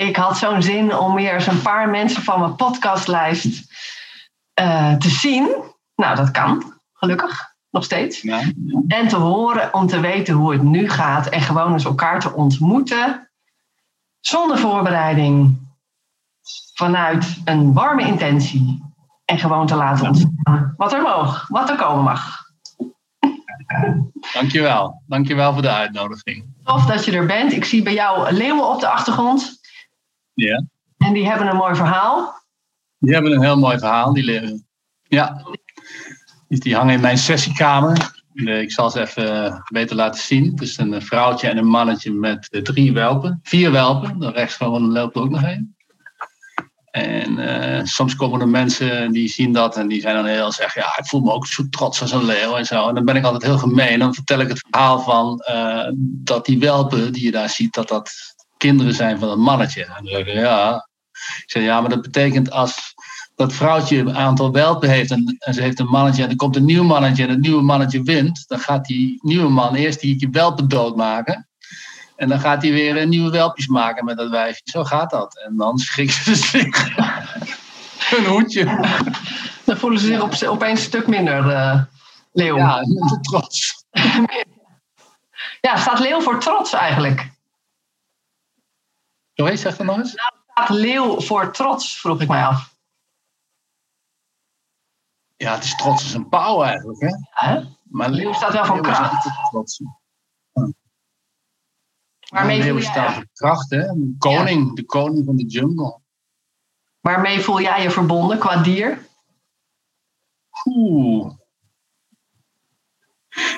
Ik had zo'n zin om weer eens een paar mensen van mijn podcastlijst uh, te zien. Nou, dat kan, gelukkig, nog steeds. Ja. En te horen om te weten hoe het nu gaat en gewoon eens elkaar te ontmoeten. Zonder voorbereiding. Vanuit een warme intentie. En gewoon te laten ontstaan wat er mag, wat er komen mag. Dankjewel. Dankjewel voor de uitnodiging. Tof dat je er bent. Ik zie bij jou leeuwen op de achtergrond. Ja. En die hebben een mooi verhaal. Die hebben een heel mooi verhaal, die leeuwen. Ja. Dus die hangen in mijn sessiekamer. Ik zal ze even beter laten zien. Het is een vrouwtje en een mannetje met drie welpen. Vier welpen. De rechts van loopt ook nog een. En uh, soms komen er mensen die zien dat en die zijn dan heel zeggen, ja, ik voel me ook zo trots als een leeuw en zo. En dan ben ik altijd heel gemeen. Dan vertel ik het verhaal van uh, dat die welpen die je daar ziet, dat dat kinderen zijn van een mannetje. En dan zeg ik, ja. Ik zeg, ja, maar dat betekent als dat vrouwtje een aantal welpen heeft en, en, ze heeft een mannetje en er komt een nieuw mannetje en het nieuwe mannetje wint, dan gaat die nieuwe man eerst die welpen doodmaken. En dan gaat hij weer nieuwe welpjes maken met dat wijfje. Zo gaat dat. En dan schrikken ze zich. een hoedje. Dan voelen ze zich op, opeens een stuk minder uh, leeuw. Ja, trots. ja, staat leeuw voor trots eigenlijk? Sorry, zeg dat nog eens. Nou, staat leeuw voor trots, vroeg ik mij af. Ja, het is trots als een pauw eigenlijk. Hè? Ja, Maar leeuw staat wel voor kracht. Trots. Waarmee leeuw voel jij, staat voor kracht, hè? De koning, de koning van de jungle. waarmee voel jij je verbonden qua dier? Oeh.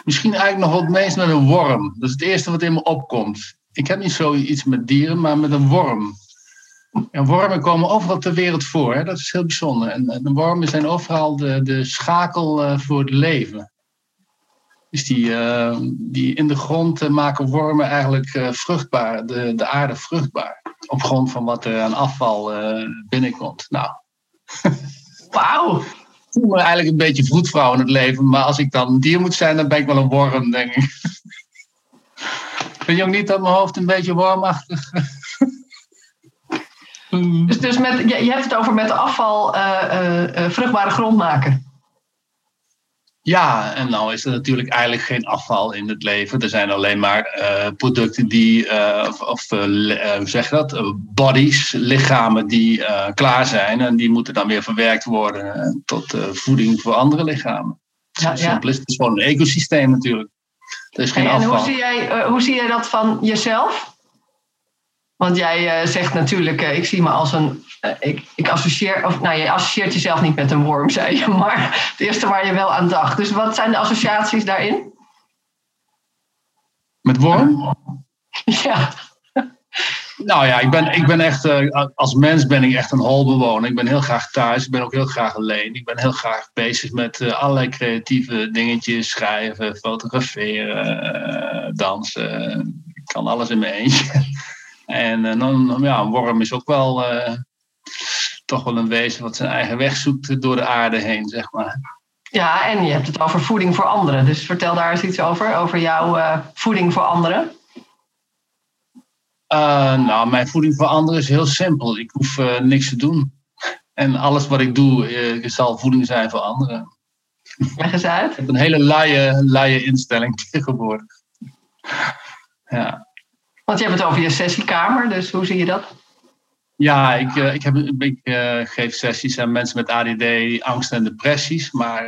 Misschien eigenlijk nog wat meest met een worm. Dat is het eerste wat in me opkomt. Ik heb niet zoiets met dieren, maar met een worm. En wormen komen overal ter wereld voor. Hè? Dat is heel bijzonder. En, en wormen zijn overal de, de schakel uh, voor het leven. Dus die, uh, die in de grond uh, maken wormen eigenlijk vruchtbaar, de, de aarde vruchtbaar. Op grond van wat er aan afval binnenkomt. Nou. Wauw. Ik voel me eigenlijk een beetje vroedvrouw in het leven. Maar als ik dan een dier moet zijn, dan ben ik wel een worm, denk ik. Vind je ook niet dat mijn hoofd een beetje wormachtig Dus, dus met, je, je hebt het over met afval uh, uh, vruchtbare grond maken. Ja, en nou is er natuurlijk eigenlijk geen afval in het leven. Er zijn alleen maar uh, producten die, of, of hoe zeg je dat, bodies, lichamen die klaar zijn. En die moeten dan weer verwerkt worden tot voeding voor andere lichamen. Ja, Zo simpel is. Het is gewoon een ecosysteem natuurlijk. Er is geen en afval. hoe zie, jij, hoe zie jij dat van jezelf? Want jij uh, zegt natuurlijk, uh, ik zie me als een. Ik, ik associeer. Of nou, je associeert jezelf niet met een worm, zei je. Maar het eerste waar je wel aan dacht. Dus wat zijn de associaties daarin? Met worm? Ja. Nou ja, ik ben, ik ben echt. als mens ben ik echt een holbewoner. Ik ben heel graag thuis. Ik ben ook heel graag alleen. Ik ben heel graag bezig met allerlei creatieve dingetjes. Schrijven, fotograferen, dansen. Ik kan alles in mijn eentje. En dan, ja, een worm is ook wel toch wel een wezen wat zijn eigen weg zoekt door de aarde heen, zeg maar. Ja, en je hebt het over voeding voor anderen. Dus vertel daar eens iets over, over jouw voeding voor anderen. Nou, mijn voeding voor anderen is heel simpel. Ik hoef niks te doen. En alles wat ik doe, zal voeding zijn voor anderen. Leg eens uit. Ik heb een hele luie, luie instelling tegenwoordig. Ja. Want je hebt het over je sessiekamer, dus hoe zie je dat? Ja, ik, ik, heb, ik geef sessies aan mensen met ADD, angst en depressies. Maar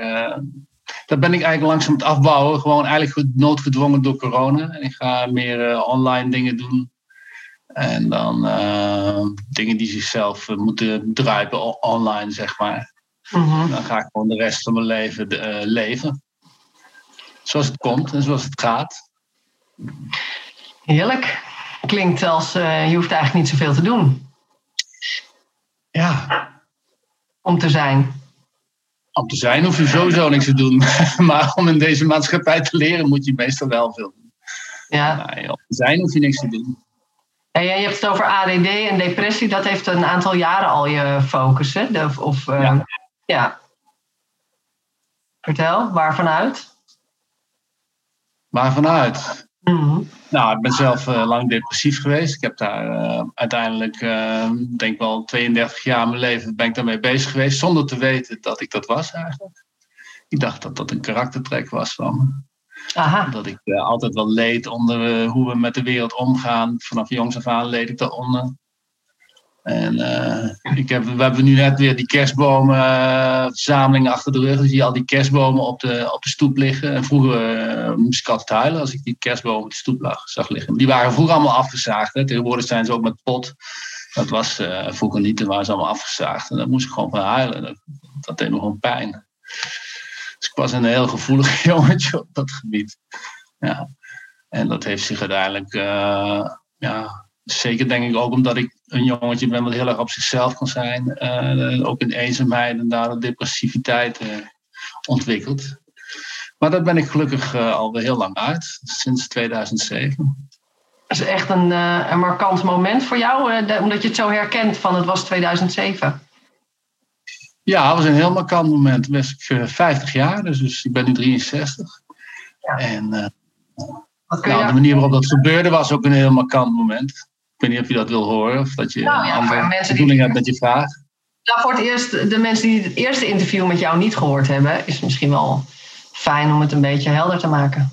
dat ben ik eigenlijk langzaam het afbouwen. Gewoon eigenlijk noodgedwongen door corona. Ik ga meer online dingen doen. En dan dingen die zichzelf moeten druipen online, zeg maar. Mhm. Mm -hmm. Dan ga ik gewoon de rest van mijn leven leven. Zoals het komt en zoals het gaat. Heerlijk. Klinkt als uh, je hoeft eigenlijk niet zoveel te doen. Ja. Om te zijn. Om te zijn hoef je sowieso niks te doen. maar om in deze maatschappij te leren moet je meestal wel veel doen. Ja. Om te zijn hoef je niks te doen. En je hebt het over ADD en depressie. Dat heeft een aantal jaren al je focus, hè? De, of, uh, ja. ja. Vertel, waarvanuit? Waarvanuit? Mm -hmm. Nou, ik ben zelf uh, lang depressief geweest. Ik heb daar uh, uiteindelijk, uh, denk wel 32 jaar mijn leven ben ik daarmee bezig geweest, zonder te weten dat ik dat was eigenlijk. Ik dacht dat dat een karaktertrek was van me. Aha. Dat ik altijd wel leed onder hoe we met de wereld omgaan. Vanaf jongs af aan leed ik daaronder. En ik heb, we hebben nu net weer die kerstbomenverzameling achter de rug. Dus zie al die kerstbomen op de, op de stoep liggen. En vroeger moest ik altijd huilen als ik die kerstbomen op de stoep lag, zag liggen. Die waren vroeger allemaal afgezaagd. Tegenwoordig zijn ze ook met pot. Dat was vroeger niet, dan waren ze allemaal afgezaagd. En daar moest ik gewoon van huilen. Dat, dat deed me gewoon pijn. Dus ik was een heel gevoelig jongetje op dat gebied. Ja. En dat heeft zich uiteindelijk, uh, ja, zeker denk ik ook omdat ik een jongetje ben wat heel erg op zichzelf kan zijn. Uh, ook in eenzaamheid en daar depressiviteit uh, ontwikkeld. Maar daar ben ik gelukkig alweer heel lang uit, sinds 2007. Dat is echt een, een markant moment voor jou, omdat je het zo herkent van het was 2007. Ja, het was een heel markant moment. Toen was ik 50 jaar, dus, dus ik ben nu 63. Ja. En nou, de manier waarop dat gebeurde was ook een heel markant moment. Ik weet niet of je dat wil horen of dat je nou, ja, een andere bedoeling hebt met je vraag. Nou, voor het eerst, de mensen die het eerste interview met jou niet gehoord hebben, is het misschien wel fijn om het een beetje helder te maken.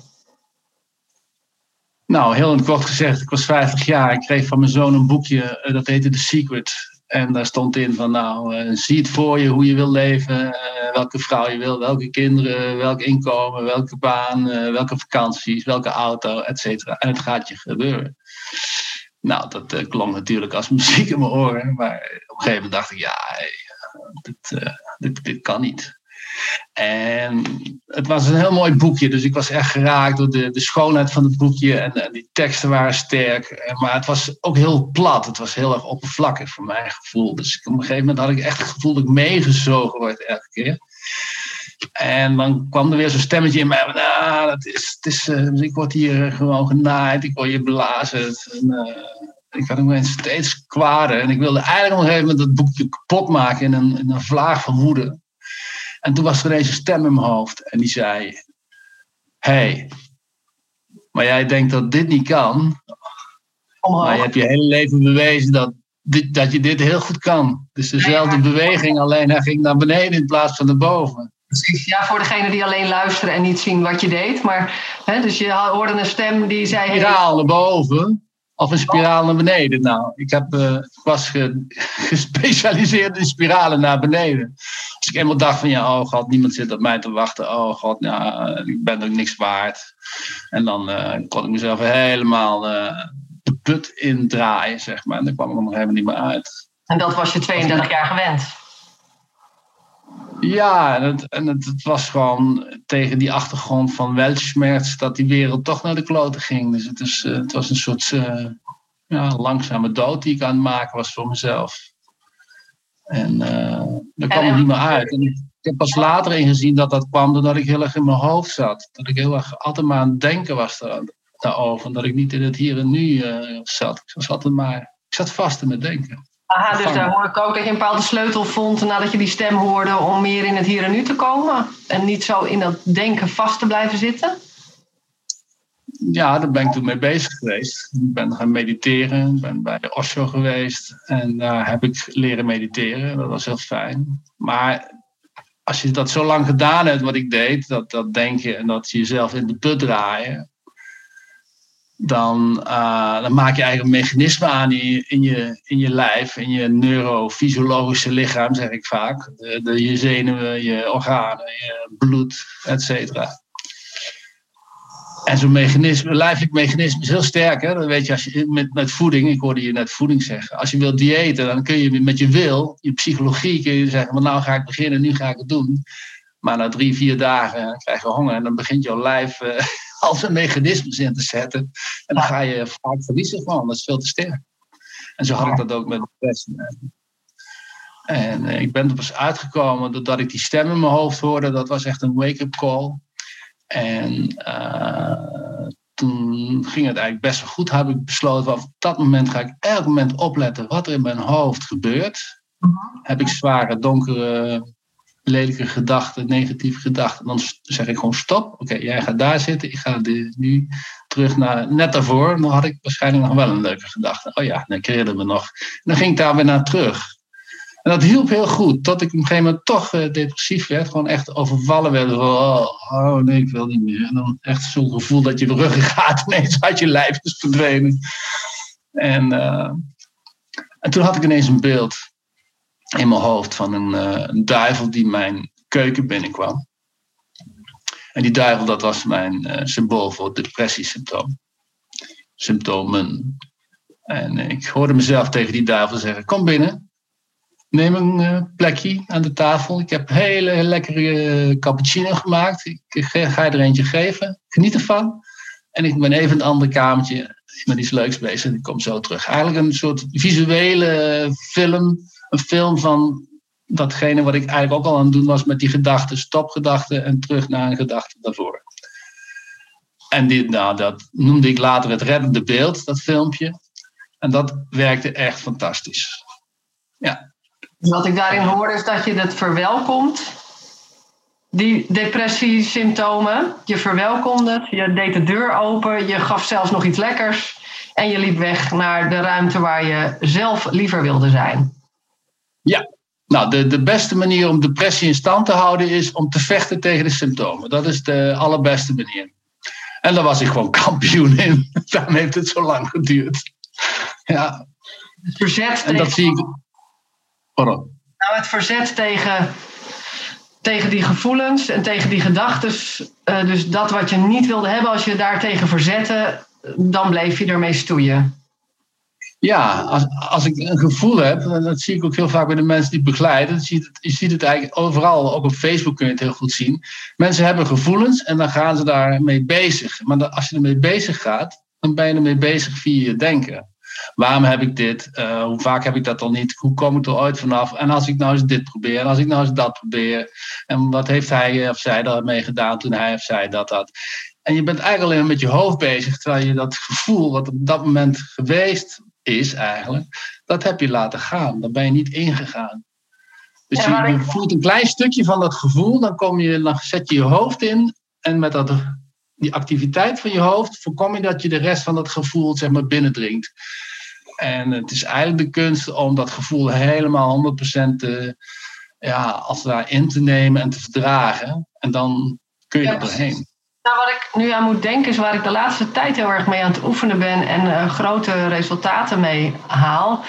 Nou, heel in kort gezegd, ik was 50 jaar. Ik kreeg van mijn zoon een boekje, dat heette The Secret. En daar stond in van, nou, uh, zie het voor je, hoe je wil leven, uh, welke vrouw je wil, welke kinderen, welk inkomen, welke baan, uh, welke vakanties, welke auto, et cetera. En het gaat je gebeuren. Nou, dat klonk natuurlijk als muziek in mijn oren. Maar op een gegeven moment dacht ik, ja, dit, dit, dit kan niet. En het was een heel mooi boekje, dus ik was echt geraakt door de, de schoonheid van het boekje. En, die teksten waren sterk, maar het was ook heel plat. Het was heel erg oppervlakkig voor mijn gevoel. Dus op een gegeven moment had ik echt het gevoel dat ik meegezogen word elke keer. En dan kwam er weer zo'n stemmetje in mij. Nou, dat is, het is, uh, ik word hier gewoon genaaid, ik word hier blazen. En, uh, ik had ook steeds kwader. En ik wilde eigenlijk op een gegeven moment dat boekje kapot maken in een, in een vlaag van woede. En toen was er deze stem in mijn hoofd en die zei: hey, maar jij denkt dat dit niet kan. Maar je hebt je hele leven bewezen dat, dit, dat je dit heel goed kan. Dus dezelfde Ja, ja. beweging, alleen hij ging naar beneden in plaats van naar boven. Precies, ja, voor degenen die alleen luisteren en niet zien wat je deed. Maar, hè, dus je hoorde een stem die zei... hey, spiraal naar boven of een spiraal naar beneden. Nou, ik, heb, eh, was ge- gespecialiseerd in spiralen naar beneden. Als ik eenmaal dacht van ja, oh god, niemand zit op mij te wachten. Oh god, ja, ik ben ook niks waard. En dan eh, kon ik mezelf helemaal eh, de put indraaien, zeg maar. En dan kwam ik er nog helemaal niet meer uit. En dat was je 32 jaar gewend. Ja, en, het, en het, het was gewoon tegen die achtergrond van weltschmerz dat die wereld toch naar de kloten ging. Dus het, is, eh, het was een soort eh, ja, langzame dood die ik aan het maken was voor mezelf. En eh daar kwam ik niet meer uit. En ik heb pas later ingezien dat dat kwam doordat ik heel erg in mijn hoofd zat. Dat ik heel erg altijd maar aan het denken was daar, daarover. En dat ik niet in het hier en nu zat. Ik was altijd maar, ik zat vast in het denken. Aha, dus daar hoor ik ook dat je een bepaalde sleutel vond nadat je die stem hoorde om meer in het hier en nu te komen. En niet zo in dat denken vast te blijven zitten. Ja, daar ben ik toen mee bezig geweest. Ik ben gaan mediteren, ben bij de Osho geweest en daar heb ik leren mediteren. Dat was heel fijn. Maar als je dat zo lang gedaan hebt, wat ik deed, dat, dat denken en dat jezelf in de put draaien, dan, eh, dan maak je eigenlijk een mechanisme aan in je, in je, in je lijf, in je neurofysiologische lichaam, zeg ik vaak. De, de, je zenuwen, je organen, je bloed, et cetera. En zo'n mechanisme, lijfelijk mechanisme is heel sterk. Hè? Weet je als je met, met voeding, ik hoorde je net voeding zeggen. Als je wilt diëten, dan kun je met je wil, je psychologie, kun je zeggen: van nou ga ik beginnen, nu ga ik het doen. Maar na drie, vier dagen krijg je honger en dan begint jouw lijf eh, al zijn mechanismes in te zetten. En dan ga je vaak verliezen gewoon, dat is veel te sterk. En zo had ik dat ook met depressie. En ik ben er pas uitgekomen doordat ik die stem in mijn hoofd hoorde. Dat was echt een wake-up call. En toen ging het eigenlijk best wel goed. Heb ik besloten, op dat moment ga ik elk moment opletten wat er in mijn hoofd gebeurt. Mhm. Heb ik zware, donkere, lelijke gedachten, negatieve gedachten, dan zeg ik gewoon stop. Oké, jij gaat daar zitten, ik ga nu terug naar net daarvoor. Dan had ik waarschijnlijk nog wel een leuke gedachte. Oh ja, dan creëerde me nog. En dan ging ik daar weer naar terug. En dat hielp heel goed, tot ik op een gegeven moment toch uh, depressief werd. Gewoon echt overvallen werd. Oh, oh, nee, ik wil niet meer. En dan echt zo'n gevoel dat je gaat ineens uit je lijf is verdwenen. En, uh, en toen had ik ineens een beeld in mijn hoofd van een, uh, een, duivel die mijn keuken binnenkwam. En die duivel, dat was mijn symbool voor depressiesymptoom. Symptomen. En ik hoorde mezelf tegen die duivel zeggen: Kom binnen neem een uh, plekje aan de tafel. Ik heb hele lekkere cappuccino gemaakt. Ik ga je er eentje geven. Geniet ervan. En ik ben even in het andere kamertje met iets leuks bezig. En ik kom zo terug. Eigenlijk een soort visuele film. Een film van datgene wat ik eigenlijk ook al aan het doen was met die gedachten. Stopgedachten en terug naar een gedachte daarvoor. En dit, nou, dat noemde ik later het reddende beeld, dat filmpje. En dat werkte echt fantastisch. Ja, wat ik daarin hoor is dat je het verwelkomt, die depressiesymptomen. Je verwelkomde het, je deed de deur open, je gaf zelfs nog iets lekkers en je liep weg naar de ruimte waar je zelf liever wilde zijn. Ja, nou, de, de beste manier om depressie in stand te houden is om te vechten tegen de symptomen. Dat is de allerbeste manier. En daar was ik gewoon kampioen in. Daarom heeft het zo lang geduurd. Ja. Het verzet en dat zie ik. Nou, het verzet tegen, tegen die gevoelens en tegen die gedachten. Uh, dus dat wat je niet wilde hebben, als je daartegen verzette, dan bleef je ermee stoeien. Ja, als, als ik een gevoel heb, en dat zie ik ook heel vaak bij de mensen die ik begeleid, je ziet, het, je ziet het eigenlijk overal, ook op Facebook kun je het heel goed zien. Mensen hebben gevoelens en dan gaan ze daarmee bezig. Maar als je ermee bezig gaat, dan ben je ermee bezig via je denken. Waarom heb ik dit? Uh, hoe vaak heb ik dat al niet? Hoe kom ik er ooit vanaf? En als ik nou eens dit probeer, en als ik nou eens dat probeer, en wat heeft hij of zij daarmee gedaan toen hij of zij dat had? En je bent eigenlijk alleen met je hoofd bezig, terwijl je dat gevoel wat op dat moment geweest is eigenlijk, dat heb je laten gaan. Daar ben je niet ingegaan. Dus je, voelt een klein stukje van dat gevoel, dan, kom je, dan zet je je hoofd in en met dat, die activiteit van je hoofd voorkom je dat je de rest van dat gevoel zeg maar, binnendringt. En het is eigenlijk de kunst om dat gevoel helemaal 100% te, ja, als daar in te nemen en te verdragen. En dan kun je er doorheen. Nou, wat ik nu aan moet denken is waar ik de laatste tijd heel erg mee aan het oefenen ben en uh, grote resultaten mee haal.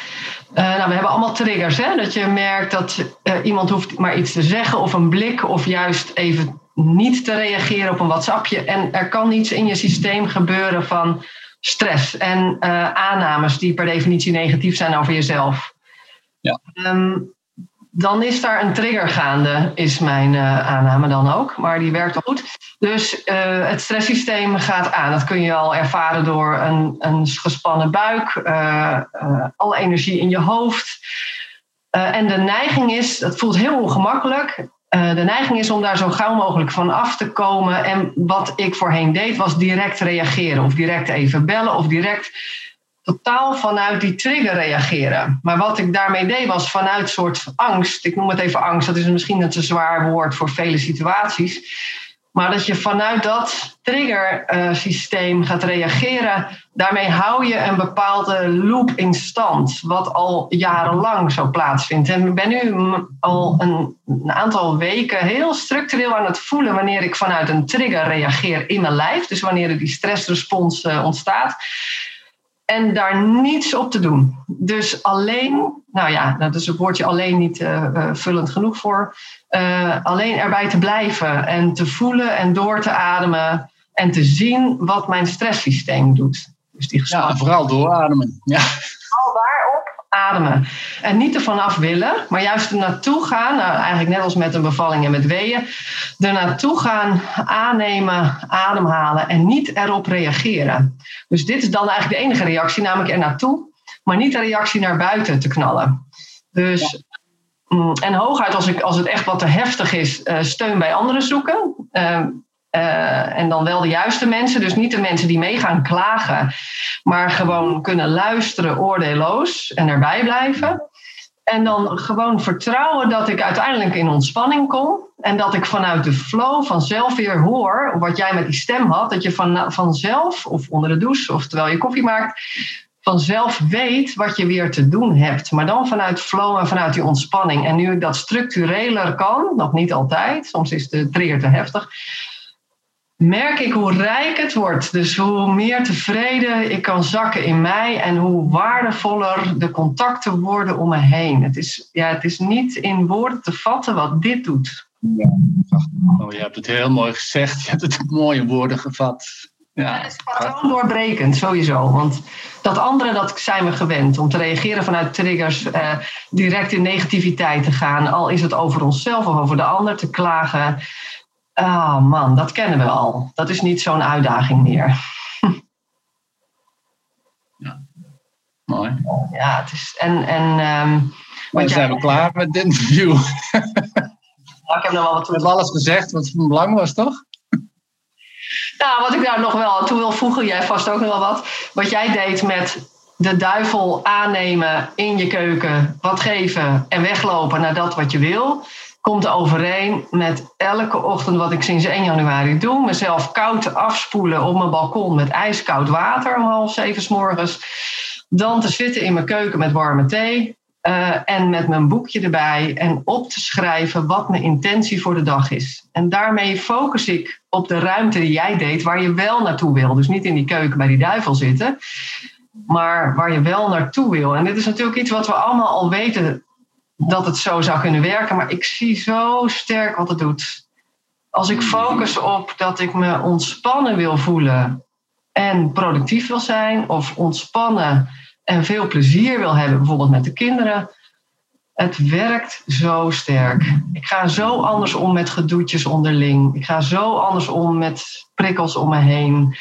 Uh, nou, we hebben allemaal triggers. Hè? Dat je merkt dat uh, iemand hoeft maar iets te zeggen of een blik of juist even niet te reageren op een WhatsAppje. En er kan iets in je systeem gebeuren van stress en aannames die per definitie negatief zijn over jezelf. Ja. Um, dan is daar een trigger gaande, is mijn uh, aanname dan ook. Maar die werkt wel goed. Dus uh, het stresssysteem gaat aan. Dat kun je al ervaren door een, een gespannen buik, uh, alle energie in je hoofd. en de neiging is, het voelt heel ongemakkelijk. Eh, de neiging is om daar zo gauw mogelijk van af te komen. En wat ik voorheen deed, was direct reageren. Of direct even bellen. Of direct totaal vanuit die trigger reageren. Maar wat ik daarmee deed, was vanuit soort angst. Ik noem het even angst. Dat is misschien een te zwaar woord voor vele situaties. Maar dat je vanuit dat triggersysteem gaat reageren, daarmee hou je een bepaalde loop in stand, wat al jarenlang zo plaatsvindt. En ik ben nu al een, aantal weken heel structureel aan het voelen wanneer ik vanuit een trigger reageer in mijn lijf, dus wanneer er die stressrespons eh, ontstaat. En daar niets op te doen. Dus alleen, nou ja, dat is het woordje alleen niet uh, vullend genoeg voor. Uh, alleen erbij te blijven en te voelen en door te ademen en te zien wat mijn stresssysteem doet. Dus die ja, vooral doorademen. Ja. Ademen. En niet ervan af willen, maar juist er naartoe gaan. Nou, eigenlijk net als met een bevalling en met weeën. Er naartoe gaan, aannemen, ademhalen en niet erop reageren. Dus dit is dan eigenlijk de enige reactie, namelijk er naartoe, maar niet de reactie naar buiten te knallen. Dus Mm, en hooguit als, ik, als het echt wat te heftig is, uh, steun bij anderen zoeken. Uh, en dan wel de juiste mensen, dus niet de mensen die mee gaan klagen, maar gewoon kunnen luisteren oordeelloos en erbij blijven. En dan gewoon vertrouwen dat ik uiteindelijk in ontspanning kom. En dat ik vanuit de flow vanzelf weer hoor, wat jij met die stem had, dat je van, vanzelf, of onder de douche, of terwijl je koffie maakt, vanzelf weet wat je weer te doen hebt. Maar dan vanuit flow en vanuit die ontspanning. En nu ik dat structureler kan, nog niet altijd, soms is de trigger te heftig, merk ik hoe rijk het wordt. Dus hoe meer tevreden ik kan zakken in mij en hoe waardevoller de contacten worden om me heen. Het is, ja, het is niet in woorden te vatten wat dit doet. Ja. Oh, je hebt het heel mooi gezegd. Je hebt het in mooie woorden gevat. Ja, het is patroon doorbrekend, sowieso. Want dat andere, dat zijn we gewend. Om te reageren vanuit triggers, eh, direct in negativiteit te gaan. Al is het over onszelf of over de ander te klagen. Ah oh man, dat kennen we al. Dat is niet zo'n uitdaging meer. Ja, mooi. Ja, het is. En. en um, Dan zijn we klaar met dit interview. Nou, ik heb nog wel wat. Je hebt alles gezegd wat van belang was, toch? Nou, wat ik daar nog wel toe wil voegen, jij vast ook nog wel wat. Wat jij deed met de duivel aannemen in je keuken, wat geven en weglopen naar dat wat je wil komt overeen met elke ochtend wat ik sinds 1 januari doe. Mezelf koud afspoelen op mijn balkon met ijskoud water om half zeven s morgens. Dan te zitten in mijn keuken met warme thee. Uh, en met mijn boekje erbij en op te schrijven wat mijn intentie voor de dag is. En daarmee focus ik op de ruimte die jij deed, waar je wel naartoe wil. Dus niet in die keuken bij die duivel zitten, maar waar je wel naartoe wil. En dit is natuurlijk iets wat we allemaal al weten dat het zo zou kunnen werken, maar ik zie zo sterk wat het doet. Als ik focus op dat ik me ontspannen wil voelen en productief wil zijn, of ontspannen en veel plezier wil hebben, bijvoorbeeld met de kinderen. Het werkt zo sterk. Ik ga zo anders om met gedoetjes onderling. Ik ga zo anders om met prikkels om me heen.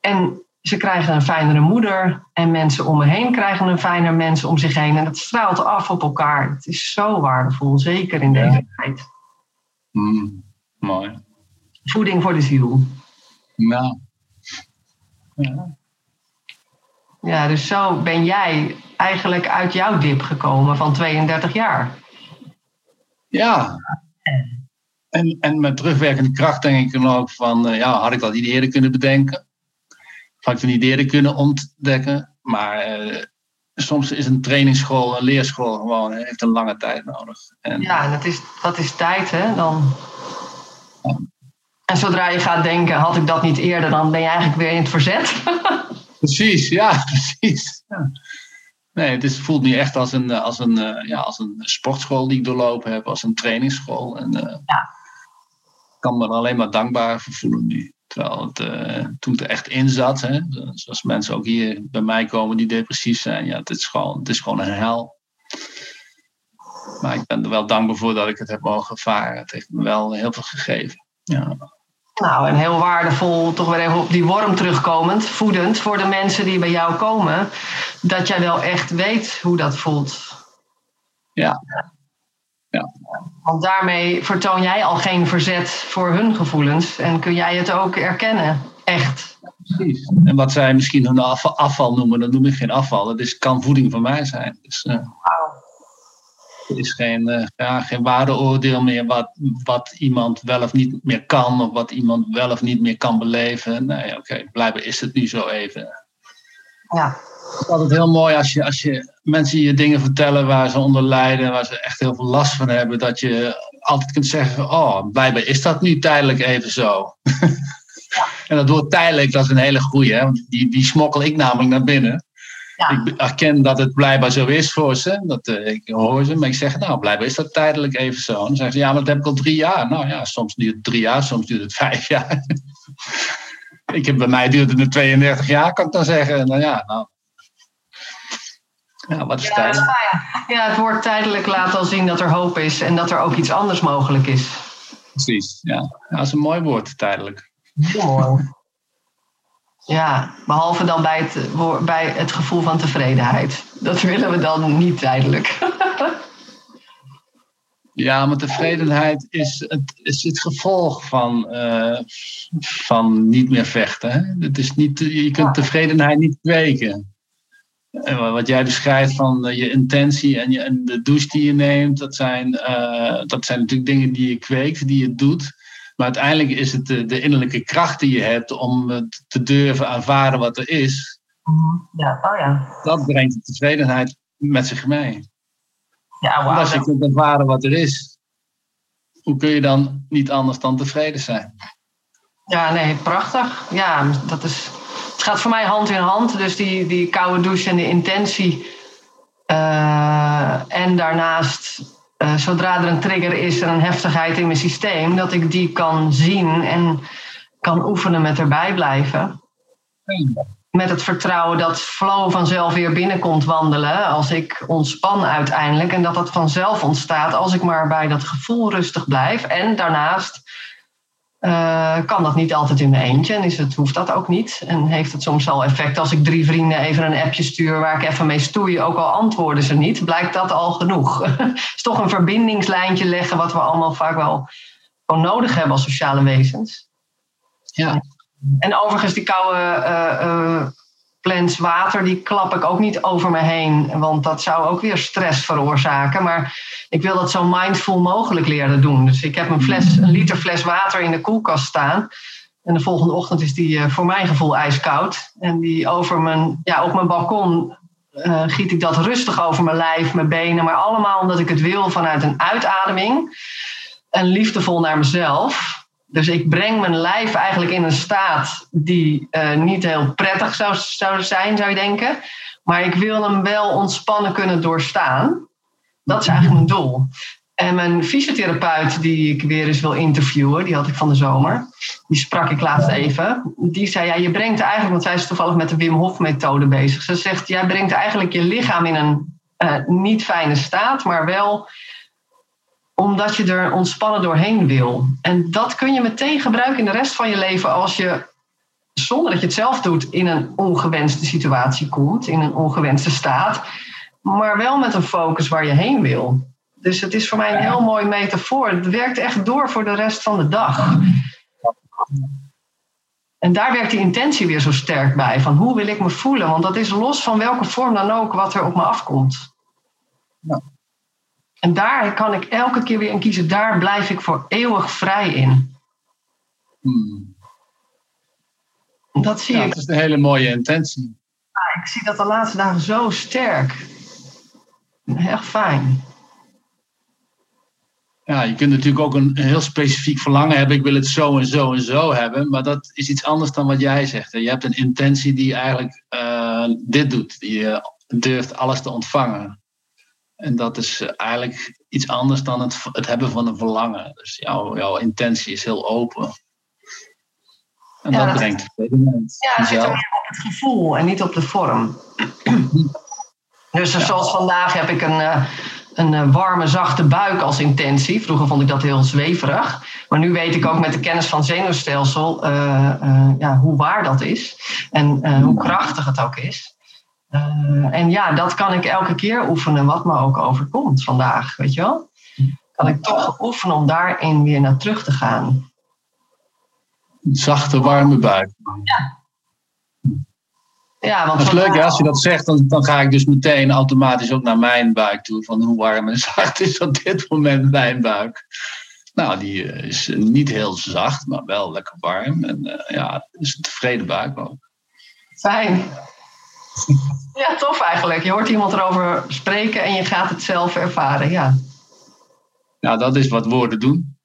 En ze krijgen een fijnere moeder en mensen om me heen krijgen een fijner mensen om zich heen. En dat straalt af op elkaar. Het is zo waardevol, zeker in deze tijd. Mm, mooi. Voeding voor de ziel. Nou. Ja. ja, dus zo ben jij eigenlijk uit jouw dip gekomen van 32 jaar. Ja. En, en met terugwerkende kracht denk ik dan ook van, eh, ja, had ik dat niet eerder kunnen bedenken? Ideeën kunnen ontdekken. Maar eh, soms is een trainingsschool, een leerschool gewoon, heeft een lange tijd nodig. En, ja, dat is, dat is tijd, hè? Dan... En zodra je gaat denken, had ik dat niet eerder, dan ben je eigenlijk weer in het verzet. precies, ja, precies. Ja. Nee, het is, voelt niet echt als een, als, een, eh, ja, als een sportschool die ik doorlopen heb, als een trainingsschool. En, uh, ja. Ik kan me er alleen maar dankbaar voor voelen nu. Terwijl het, uh, toen het er echt in zat, hè, zoals mensen ook hier bij mij komen die depressief zijn, ja, het is gewoon, het is gewoon een hel. Maar ik ben er wel dankbaar voor dat ik het heb mogen ervaren. Het heeft me wel heel veel gegeven. Ja. Nou, en heel waardevol, toch weer even op die worm terugkomend, voedend voor de mensen die bij jou komen, dat jij wel echt weet hoe dat voelt. Ja. Ja. Want daarmee vertoon jij al geen verzet voor hun gevoelens en kun jij het ook erkennen, echt. Precies. En wat zij misschien hun afval, noemen, dat noem ik geen afval. Het is, kan voeding van mij zijn. Dus, uh, Het is geen, uh, ja, geen waardeoordeel meer wat, wat iemand wel of niet meer kan, of wat iemand wel of niet meer kan beleven. Nee, oké, okay, blijkbaar is het nu zo even. Ja. Het is altijd heel mooi als je, als je mensen je dingen vertellen waar ze onder lijden, waar ze echt heel veel last van hebben, dat je altijd kunt zeggen: Oh, blijkbaar is dat nu tijdelijk even zo. en dat wordt tijdelijk, dat is een hele goeie, hè? want die, die smokkel ik namelijk naar binnen. Ja. Ik erken dat het blijkbaar zo is voor ze. Dat, uh, ik hoor ze, maar ik zeg, nou, blijkbaar is dat tijdelijk even zo. En dan zeggen ze, ja, maar dat heb ik al drie jaar. Nou ja, soms duurt het drie jaar, soms duurt het vijf jaar. ik heb, bij mij duurt het 32 jaar, kan ik dan zeggen. Nou ja, nou, ja, wat is ja, tijdelijk? Ja, het woord tijdelijk laat al zien dat er hoop is en dat er ook iets anders mogelijk is. Precies, ja. ja dat is een mooi woord, tijdelijk. Mooi. Ja, behalve dan bij het, bij het gevoel van tevredenheid. Dat willen we dan niet tijdelijk. Ja, maar tevredenheid is het, is het gevolg van, uh, van niet meer vechten. Hè? Het is niet, je kunt tevredenheid niet kweken. Wat jij beschrijft van uh, je intentie en, je, en de douche die je neemt, dat zijn, uh, dat zijn natuurlijk dingen die je kweekt, die je doet. Maar uiteindelijk is het de, de innerlijke kracht die je hebt om te durven aanvaarden wat er is. Ja, oh ja. Dat brengt de tevredenheid met zich mee. Ja, wow. als je kunt ervaren wat er is, hoe kun je dan niet anders dan tevreden zijn? Ja, nee, prachtig. Ja, dat is, gaat voor mij hand in hand. Dus die, die koude douche en de intentie. Uh, en daarnaast, uh, zodra er een trigger is en een heftigheid in mijn systeem, dat ik die kan zien en kan oefenen met erbij blijven met het vertrouwen dat flow vanzelf weer binnenkomt wandelen als ik ontspan uiteindelijk. En dat dat vanzelf ontstaat als ik maar bij dat gevoel rustig blijf. En daarnaast uh, kan dat niet altijd in mijn eentje. En is het, hoeft dat ook niet. En heeft het soms al effect als ik drie vrienden even een appje stuur waar ik even mee stoei, ook al antwoorden ze niet, blijkt dat al genoeg. Het is toch een verbindingslijntje leggen wat we allemaal vaak wel gewoon nodig hebben als sociale wezens. Ja. En overigens, die koude uh, uh, plens water, die klap ik ook niet over me heen. Want dat zou ook weer stress veroorzaken. Maar ik wil dat zo mindful mogelijk leren doen. Dus ik heb een, fles, een liter fles water in de koelkast staan. En de volgende ochtend is die uh, voor mijn gevoel ijskoud. En die over mijn, ja, op mijn balkon giet ik dat rustig over mijn lijf, mijn benen. Maar allemaal omdat ik het wil vanuit een uitademing. En liefdevol naar mezelf. Dus ik breng mijn lijf eigenlijk in een staat die uh, niet heel prettig zou, zou zijn, zou je denken. Maar ik wil hem wel ontspannen kunnen doorstaan. Dat is eigenlijk mijn doel. En mijn fysiotherapeut, die ik weer eens wil interviewen, die had ik van de zomer, die sprak ik laatst even. Die zei: Ja, je brengt eigenlijk, want zij is toevallig met de Wim Hof-methode bezig. Ze zegt: Jij brengt eigenlijk je lichaam in een uh, niet fijne staat, maar wel omdat je er ontspannen doorheen wil. En dat kun je meteen gebruiken in de rest van je leven als je, zonder dat je het zelf doet, in een ongewenste situatie komt, in een ongewenste staat, maar wel met een focus waar je heen wil. Dus het is voor mij een heel mooi metafoor. Het werkt echt door voor de rest van de dag. En daar werkt die intentie weer zo sterk bij. Van hoe wil ik me voelen? Want dat is los van welke vorm dan ook wat er op me afkomt. Ja. En daar kan ik elke keer weer in kiezen. Daar blijf ik voor eeuwig vrij in. Hmm. Dat zie ja, ik. Dat is een hele mooie intentie. Ja, ik zie dat de laatste dagen zo sterk. Echt fijn. Ja, je kunt natuurlijk ook een heel specifiek verlangen hebben. Ik wil het zo en zo en zo hebben. Maar dat is iets anders dan wat jij zegt. Je hebt een intentie die eigenlijk uh, dit doet. Die durft alles te ontvangen. En dat is eh, eigenlijk iets anders dan het, het hebben van een verlangen. Dus jouw, jouw intentie is heel open. En Ja, dat, dat- brengt tevredenheid. Ja, het zit er meer op het gevoel en niet op de vorm. Dus eh, zoals vandaag heb ik een, eh, een warme, zachte buik als intentie. Vroeger vond ik dat heel zweverig. Maar nu weet ik ook met de kennis van het zenuwstelsel ja, hoe waar dat is. En hoe krachtig het ook is. Eh, en ja, dat kan ik elke keer oefenen, wat me ook overkomt vandaag. Weet je wel? Kan ik toch oefenen om daarin weer naar terug te gaan. Een zachte, warme buik. Ja, want Dat is leuk, hè? als je dat zegt, dan, dan ga ik dus meteen automatisch ook naar mijn buik toe. Van hoe warm en zacht is op dit moment mijn buik. Nou, die eh, is niet heel zacht, maar wel lekker warm. En eh, ja, het is een tevreden buik ook. Fijn. Ja, tof eigenlijk. Je hoort iemand erover spreken en je gaat het zelf ervaren. Ja, Nou, dat is wat woorden doen.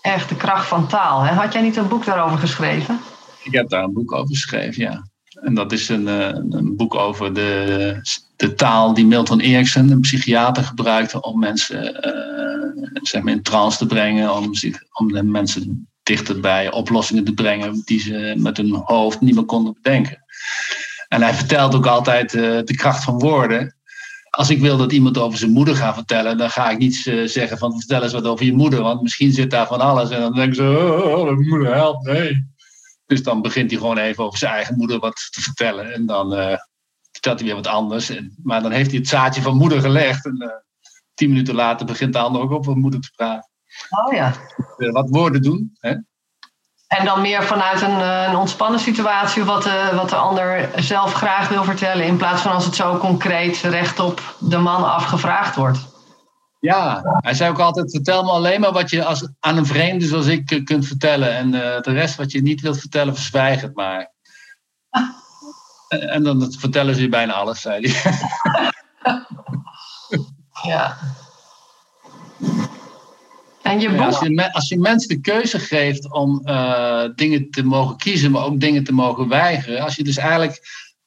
echt de kracht van taal. Hè? Had jij niet een boek daarover geschreven? Ik heb daar een boek over geschreven, ja. En dat is een, eh, een boek over de, de taal die Milton Erickson, een psychiater, gebruikte om mensen eh, zeg maar in trance te brengen, om, zich, om de mensen dichter bij oplossingen te brengen die ze met hun hoofd niet meer konden bedenken. En hij vertelt ook altijd eh, de kracht van woorden. Als ik wil dat iemand over zijn moeder gaat vertellen, dan ga ik niet eh, zeggen van vertel eens wat over je moeder, want misschien zit daar van alles. En dan denken ze, oh, mijn moeder helpt, nee. Dus dan begint hij gewoon even over zijn eigen moeder wat te vertellen. En dan eh, vertelt hij weer wat anders. En, maar dan heeft hij het zaadje van moeder gelegd. En, tien minuten later begint de ander ook wat moeder te praten. Oh ja. Wat woorden doen. Hè? En dan meer vanuit een, een ontspannen situatie, wat de, wat de ander zelf graag wil vertellen, in plaats van als het zo concreet recht op de man afgevraagd wordt. Ja, hij zei ook altijd: vertel me alleen maar wat je als, aan een vreemde zoals ik kunt vertellen. En uh, de rest wat je niet wilt vertellen, verzwijg het maar. Ah. En, en, dan vertellen ze je bijna alles, zei hij. ja. En je als, je, als je mensen de keuze geeft om uh, dingen te mogen kiezen, maar ook dingen te mogen weigeren. Als je dus eigenlijk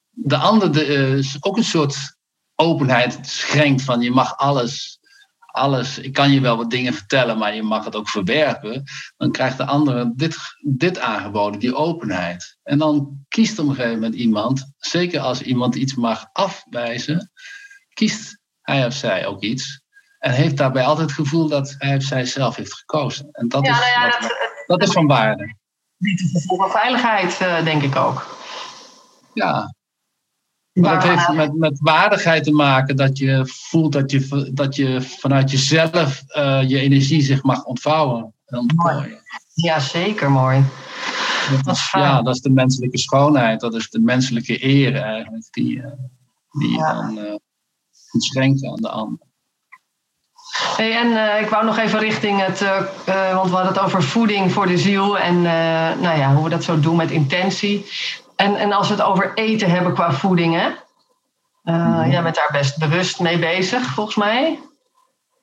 de ander de, uh, ook een soort openheid schenkt van je mag alles alles, ik kan je wel wat dingen vertellen, maar je mag het ook verwerpen. Dan krijgt de andere dit, dit aangeboden, die openheid. En dan kiest op een gegeven moment iemand, zeker als iemand iets mag afwijzen, kiest hij of zij ook iets. En heeft daarbij altijd het gevoel dat hij of zij zelf heeft gekozen. En dat, is, nou ja, dat, dat, is van waarde. Voor veiligheid, eh, denk ik ook. Ja, maar het heeft met, met waardigheid te maken dat je voelt dat je, dat je vanuit jezelf uh, je energie zich mag ontvouwen. Mooi. Ja, zeker mooi. Dat is ja, dat is de menselijke schoonheid, dat is de menselijke eer eigenlijk, die, uh, die je dan uh, aan de ander. Hey, en ik wou nog even richting het, want we hadden het over voeding voor de ziel en nou ja, hoe we dat zo doen met intentie. En, en als we het over eten hebben qua voeding, hè? Uh, Jij bent daar best bewust mee bezig, volgens mij.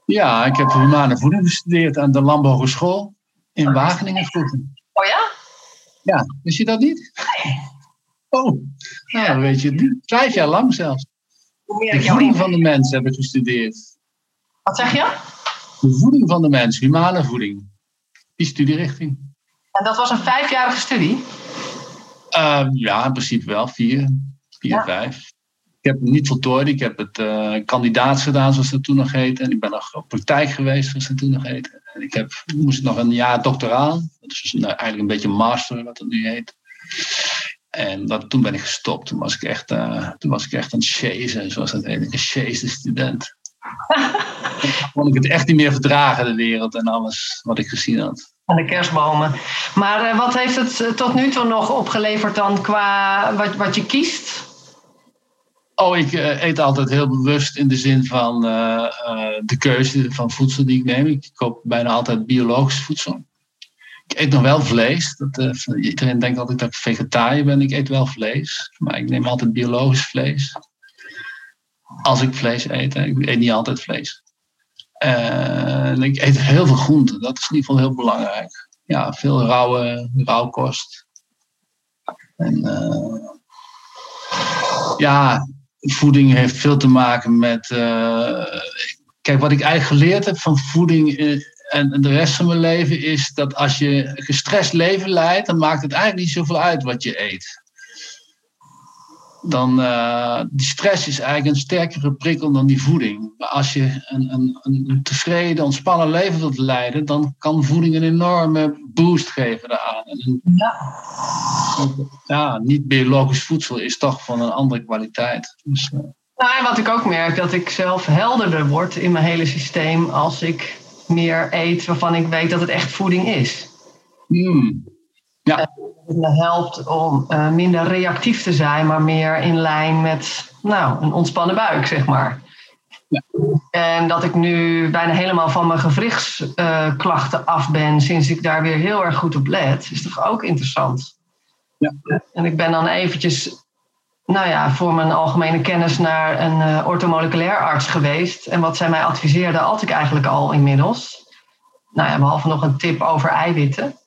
Ja, ik heb humane voeding gestudeerd aan de Landbouwhogeschool in oh, Wageningen vroeger. Oh ja? Ja, wist je dat niet? Oh, nou, ja. weet je Vijf jaar lang zelfs. De voeding van de mens heb ik gestudeerd. Wat zeg je? De voeding van de mens, humane voeding. Die studierichting. En dat was een vijfjarige studie? Uh, ja, in principe wel. Vier, vier vijf. Ik heb het niet voltooid. Ik heb het uh, kandidaat gedaan, zoals dat toen nog heette. En ik ben nog op praktijk geweest, zoals dat toen nog heette. En ik heb, moest nog een jaar doctoraal. Dat is dus nou, eigenlijk een beetje master, wat het nu heet. En dat, toen ben ik gestopt. Toen was ik echt, uh, toen was ik echt een chasen, zoals dat heet. Een chase student. Toen kon ik het echt niet meer verdragen, de wereld en alles wat ik gezien had. Aan de kerstbomen. Maar uh, wat heeft het eh, tot nu toe nog opgeleverd dan qua wat, wat je kiest? Oh, ik uh, eet altijd heel bewust in de zin van de keuze van voedsel die ik neem. Ik koop bijna altijd biologisch voedsel. Ik eet nog wel vlees. Dat, iedereen denkt altijd dat ik vegetariër ben. Ik eet wel vlees. Maar ik neem altijd biologisch vlees. Als ik vlees eet. Ik eet niet altijd vlees. En ik eet heel veel groenten. Dat is in ieder geval heel belangrijk. Ja, veel rauwe, rauwkost. En uh, ja, voeding heeft veel te maken met. Uh, kijk, wat ik eigenlijk geleerd heb van voeding eh, en de rest van mijn leven is dat als je gestrest leven leidt, dan maakt het eigenlijk niet zoveel uit wat je eet dan uh, die stress is eigenlijk een sterkere prikkel dan die voeding. Maar als je een, een, een, tevreden, ontspannen leven wilt leiden, dan kan voeding een enorme boost geven daaraan. En ja. ja, niet biologisch voedsel is toch van een andere kwaliteit. Dus, uh. nou, wat ik ook merk, dat ik zelf helderder word in mijn hele systeem als ik meer eet waarvan ik weet dat het echt voeding is. Hmm. Ja. Het me helpt om uh, minder reactief te zijn, maar meer in lijn met nou, een ontspannen buik, zeg maar. Ja. En dat ik nu bijna helemaal van mijn gewrichtsklachten uh, af ben sinds ik daar weer heel erg goed op let, is toch ook interessant. Ja. En ik ben dan eventjes, nou ja, voor mijn algemene kennis naar een uh, ortomoleculair arts geweest. En wat zij mij adviseerde, had ik eigenlijk al inmiddels. Nou ja, behalve nog een tip over eiwitten.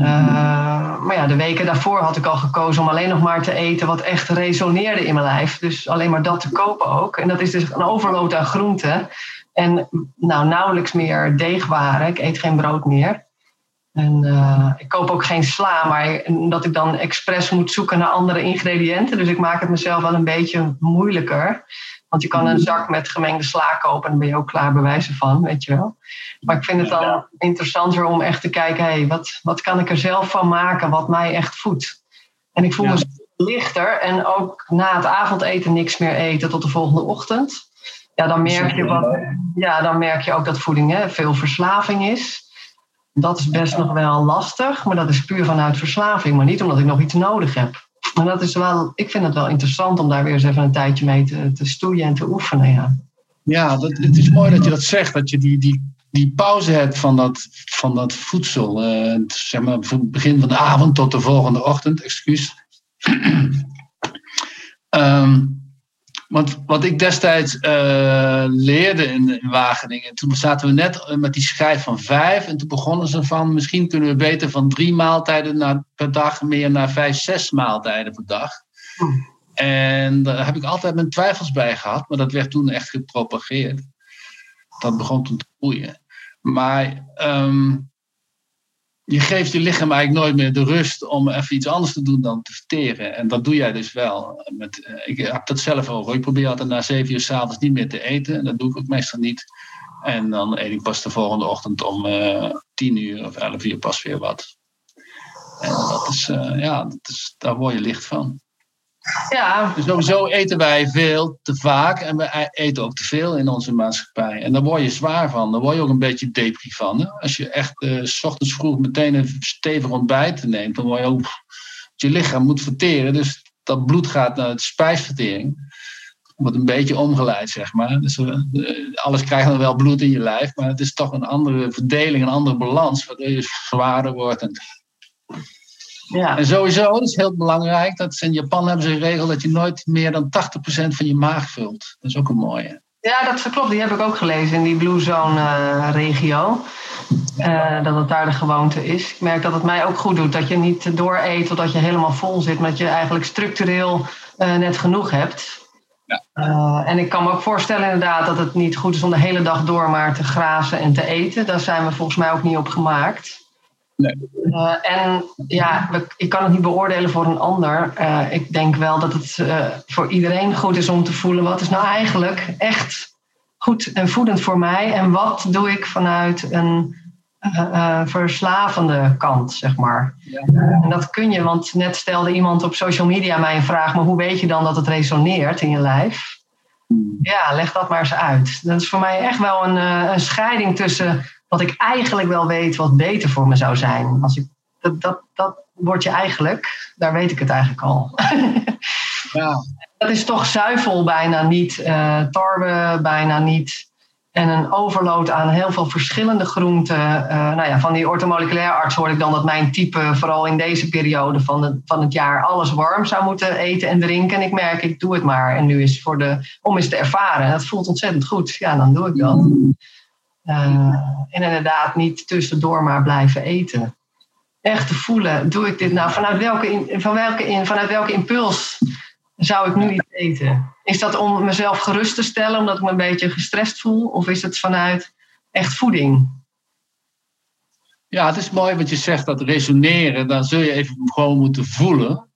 Uh, maar ja, de weken daarvoor had ik al gekozen om alleen nog maar te eten wat echt resoneerde in mijn lijf. Dus alleen maar dat te kopen ook. En dat is dus een overload aan groenten. En nou, nauwelijks meer deegwaren. Ik eet geen brood meer. En uh, ik koop ook geen sla, maar dat ik dan expres moet zoeken naar andere ingrediënten. Dus ik maak het mezelf wel een beetje moeilijker. Want je kan een zak met gemengde sla kopen en dan ben je ook klaar bewijzen van, weet je wel. Maar ik vind het dan interessanter om echt te kijken, hé, hey, wat, wat kan ik er zelf van maken wat mij echt voedt? En ik voel me lichter en ook na het avondeten niks meer eten tot de volgende ochtend. Ja, dan merk je, wat, ja, dan merk je ook dat voeding hè, veel verslaving is. Dat is best nog wel lastig, maar dat is puur vanuit verslaving, maar niet omdat ik nog iets nodig heb. En dat is wel, ik vind het wel interessant om daar weer eens even een tijdje mee te, te stoeien en te oefenen. Ja, ja dat, het is mooi dat je dat zegt, dat je die, die, die pauze hebt van dat, van dat voedsel. Uh, zeg maar van het begin van de avond tot de volgende ochtend, excuus. um, Want wat ik destijds uh, leerde in, in, Wageningen, toen zaten we net eh, met die schijf van vijf. En toen begonnen ze van, misschien kunnen we beter van drie maaltijden naar, per dag meer naar vijf, zes maaltijden per dag. Hmm. En daar heb ik altijd mijn twijfels bij gehad, maar dat werd toen echt gepropageerd. Dat begon toen te groeien. Maar um, je geeft je lichaam eigenlijk nooit meer de rust om even iets anders te doen dan te verteren. En dat doe jij dus wel. Met, eh, ik heb dat zelf ook. Ik probeer altijd na zeven uur s'avonds niet meer te eten. En dat doe ik ook meestal niet. En dan eet ik pas de volgende ochtend om uh, tien uur of elf uur pas weer wat. En dat is, uh, ja, dat is, daar word je licht van. Ja. Dus sowieso eten wij veel te vaak en we eten ook te veel in onze maatschappij. En daar word je zwaar van. Daar word je ook een beetje depri van. Als je echt uh, s ochtends vroeg meteen een stevig ontbijt neemt, dan word je ook. Je lichaam moet verteren. Dus dat bloed gaat naar de spijsvertering. Wordt een beetje omgeleid, zeg maar. Dus uh, alles krijgt dan wel bloed in je lijf, maar het is toch een andere verdeling, een andere balans, waardoor je zwaarder wordt. En ja. En sowieso, dat is heel belangrijk, dat in Japan hebben ze een regel dat je nooit meer dan 80% van je maag vult. Dat is ook een mooie. Ja, dat klopt. Die heb ik ook gelezen in die Blue Zone uh, regio. Uh, dat het daar de gewoonte is. Ik merk dat het mij ook goed doet. Dat je niet dooreet totdat je helemaal vol zit. Maar dat je eigenlijk structureel uh, net genoeg hebt. Ja. en ik kan me ook voorstellen inderdaad dat het niet goed is om de hele dag door maar te grazen en te eten. Daar zijn we volgens mij ook niet op gemaakt. Uh, en ja, ik kan het niet beoordelen voor een ander. Uh, ik denk wel dat het uh, voor iedereen goed is om te voelen wat is nou eigenlijk echt goed en voedend voor mij. En wat doe ik vanuit een verslavende kant, zeg maar. Ja. En dat kun je, want net stelde iemand op social media mij een vraag, maar hoe weet je dan dat het resoneert in je lijf? Hmm. Ja, leg dat maar eens uit. Dat is voor mij echt wel een, een scheiding tussen wat ik eigenlijk wel weet wat beter voor me zou zijn. Als ik, dat, dat, dat word je eigenlijk, daar weet ik het eigenlijk al. ja. Dat is toch zuivel bijna niet, uh, tarwe bijna niet. En een overload aan heel veel verschillende groenten. Uh, nou ja, van die ortomoleculair arts hoor ik dan dat mijn type, vooral in deze periode van het, van het jaar, alles warm zou moeten eten en drinken. En ik merk, ik doe het maar. En nu is voor de, om eens te ervaren. Dat voelt ontzettend goed. Ja, dan doe ik dat. En inderdaad niet tussendoor maar blijven eten. Echt te voelen, doe ik dit nou? Vanuit welke, van welke, in, vanuit welke impuls zou ik nu iets eten? Is dat om mezelf gerust te stellen, omdat ik me een beetje gestrest voel? Of is het vanuit echt voeding? Ja, het is mooi wat je zegt, dat resoneren. Dan zul je even gewoon moeten voelen.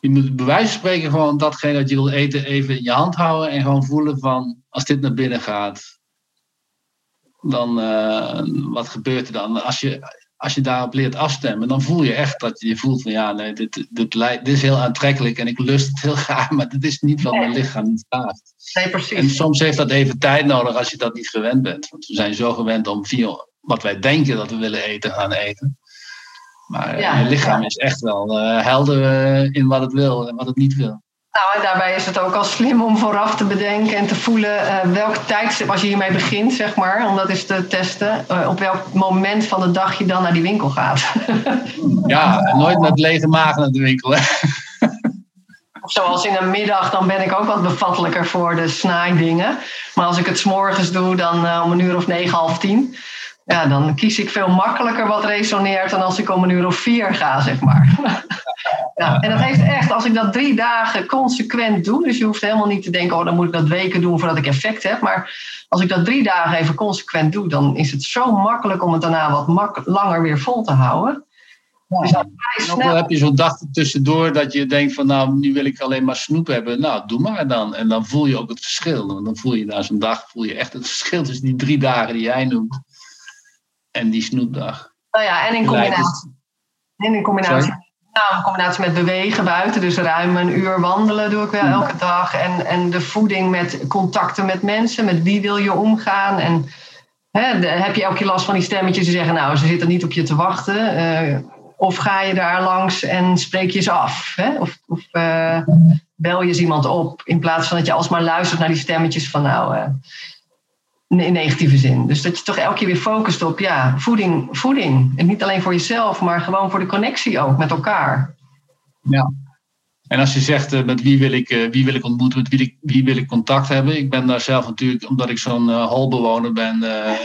Je moet bij wijze van spreken gewoon datgene dat je wil eten even in je hand houden. En gewoon voelen van, als dit naar binnen gaat, dan uh, wat gebeurt er dan? Als je, als je daarop leert afstemmen, dan voel je echt dat je voelt van ja, nee, dit, dit, dit is heel aantrekkelijk en ik lust het heel graag, maar dit is niet wat mijn lichaam vraagt. Nee, precies. En soms heeft dat even tijd nodig als je dat niet gewend bent. Want we zijn zo gewend om via wat wij denken dat we willen eten, gaan eten. Maar ja, je lichaam is echt wel uh, helder uh, in wat het wil en wat het niet wil. Nou, en daarbij is het ook al slim om vooraf te bedenken en te voelen uh, welk tijdstip, als je hiermee begint, zeg maar, om dat eens te testen, uh, op welk moment van de dag je dan naar die winkel gaat. ja, nooit met lege maag naar de winkel. Hè? Zoals in een middag, dan ben ik ook wat bevattelijker voor de snaaidingen. Maar als ik het s'morgens doe, dan uh, om een uur of negen, half tien ja, dan kies ik veel makkelijker wat resoneert dan als ik om een uur of vier ga, zeg maar. Ja, en dat heeft echt, als ik dat drie dagen consequent doe, dus je hoeft helemaal niet te denken, oh dan moet ik dat weken doen voordat ik effect heb, maar als ik dat drie dagen even consequent doe, dan is het zo makkelijk om het daarna wat langer weer vol te houden. Ja, dus snel... heb je zo'n dag tussendoor dat je denkt van nou, nu wil ik alleen maar snoep hebben. Nou, doe maar dan. En dan voel je ook het verschil. Dan voel je na zo'n dag voel je echt het verschil tussen die drie dagen die jij noemt en die snoepdag. Nou ja, en in combinatie. En in combinatie Nou, in combinatie met bewegen buiten, dus ruim een uur wandelen doe ik wel elke dag. En, en de voeding met contacten met mensen, met wie wil je omgaan. En hè, de- heb je elke keer last van die stemmetjes die zeggen, nou, ze zitten niet op je te wachten. Eh, of ga je daar langs en spreek je ze af? Hè? Of, of eh, bel je eens iemand op, in plaats van dat je alsmaar luistert naar die stemmetjes van, nou, eh, in negatieve zin. Dus dat je toch elke keer weer focust op, ja, voeding, voeding. En niet alleen voor jezelf, maar gewoon voor de connectie ook met elkaar. En als je zegt eh, met wie wil ik, eh, wie wil ik ontmoeten, met wie, wie wil ik contact hebben. Ik ben daar zelf natuurlijk, omdat ik zo'n holbewoner ben, eh,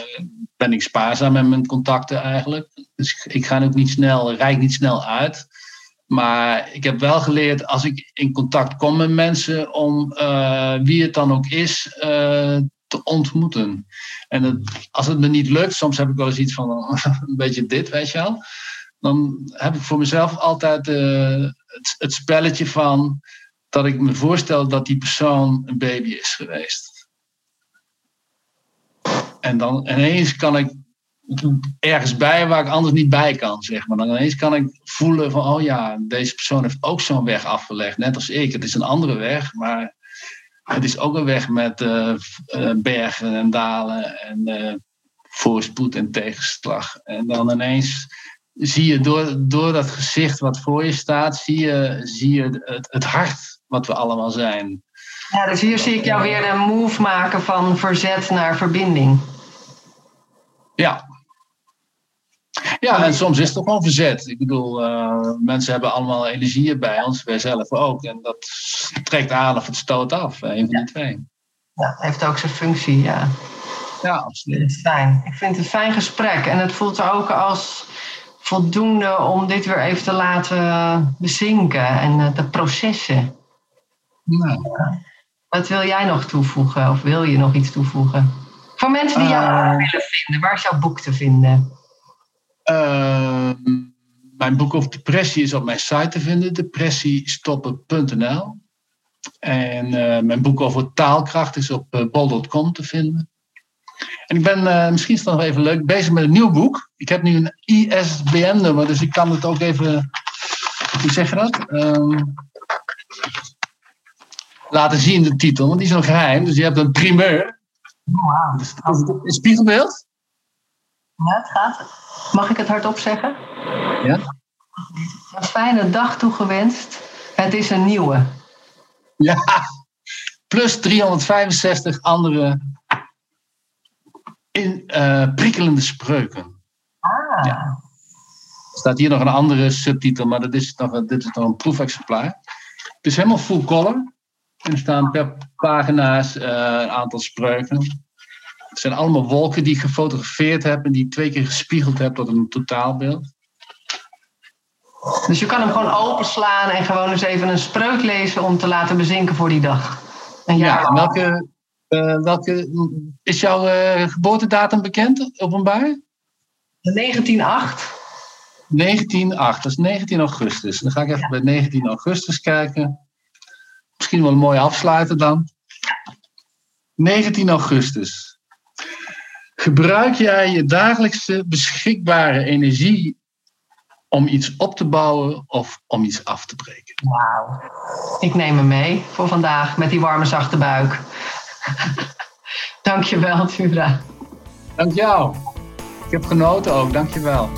ben ik spaarzaam met mijn contacten eigenlijk. Dus ik, ik ga ook niet snel, rijk niet snel uit. Maar ik heb wel geleerd als ik in contact kom met mensen om wie het dan ook is te ontmoeten. En als het me niet lukt, soms heb ik wel eens iets van een beetje dit, weet je wel. Dan heb ik voor mezelf altijd eh, het, het spelletje van dat ik me voorstel dat die persoon een baby is geweest. En dan ineens kan ik ergens bij waar ik anders niet bij kan, zeg maar. Dan ineens kan ik voelen van, oh ja, deze persoon heeft ook zo'n weg afgelegd, net als ik. Het is een andere weg, maar het is ook een weg met eh, eh, bergen en dalen en eh, voorspoed en tegenslag. En dan ineens zie je door, door dat gezicht wat voor je staat, zie je, zie je het, het hart wat we allemaal zijn. Ja, dus hier zie ik jou weer een move maken van verzet naar verbinding. Ja. Ja, en soms is het ook gewoon verzet. Ik bedoel, eh, mensen hebben allemaal energieën bij ons, wij zelf ook. En dat trekt aan of het stoot af, een van die twee. Ja, heeft ook zijn functie, ja. Ja, Ik absoluut. vind het fijn. Ik vind het een fijn gesprek. En het voelt ook als voldoende om dit weer even te laten bezinken en eh, te processen. Nou, Wat wil jij nog toevoegen? Of wil je nog iets toevoegen? Voor mensen die jou Eh. willen vinden, waar is jouw boek te vinden? Eh, mijn boek over depressie is op mijn site te vinden, depressiestoppen.nl. En eh, mijn boek over taalkracht is op eh, bol.com te vinden. En ik ben, eh, misschien is het nog even leuk, bezig met een nieuw boek. Ik heb nu een ISBN-nummer, dus ik kan het ook even, hoe zeg je dat? Ehm, laten zien, de titel, want die is nog geheim. Dus je hebt een primeur. Wauw. Dus dat is een spiegelbeeld. Ja, het gaat. Mag ik het hardop zeggen? Ja. Een fijne dag toegewenst. Het is een nieuwe. Ja, plus 365 andere in, eh, prikkelende spreuken. Ah. Ja. Er staat hier nog een andere subtitel, maar dat is nog, een- dit is nog een proefexemplaar. Het is helemaal full color. En er staan per pagina's eh, een aantal spreuken. Het zijn allemaal wolken die ik gefotografeerd heb en die ik twee keer gespiegeld heb tot een totaalbeeld. Dus je kan hem gewoon openslaan en gewoon eens even een spreuk lezen om te laten bezinken voor die dag. Ja, en lang. welke, eh, welke is jouw eh, geboortedatum bekend, openbaar? 1908. 1908, dat is 19 augustus. Dan ga ik even bij 19 augustus kijken. Misschien wel een mooie afsluiter dan. 19 augustus. Gebruik jij je dagelijkse beschikbare energie om iets op te bouwen of om iets af te breken? Wauw. Ik neem hem mee voor vandaag met die warme zachte buik. Dankjewel, Tura. Dank jou. Ik heb genoten ook, dank je wel.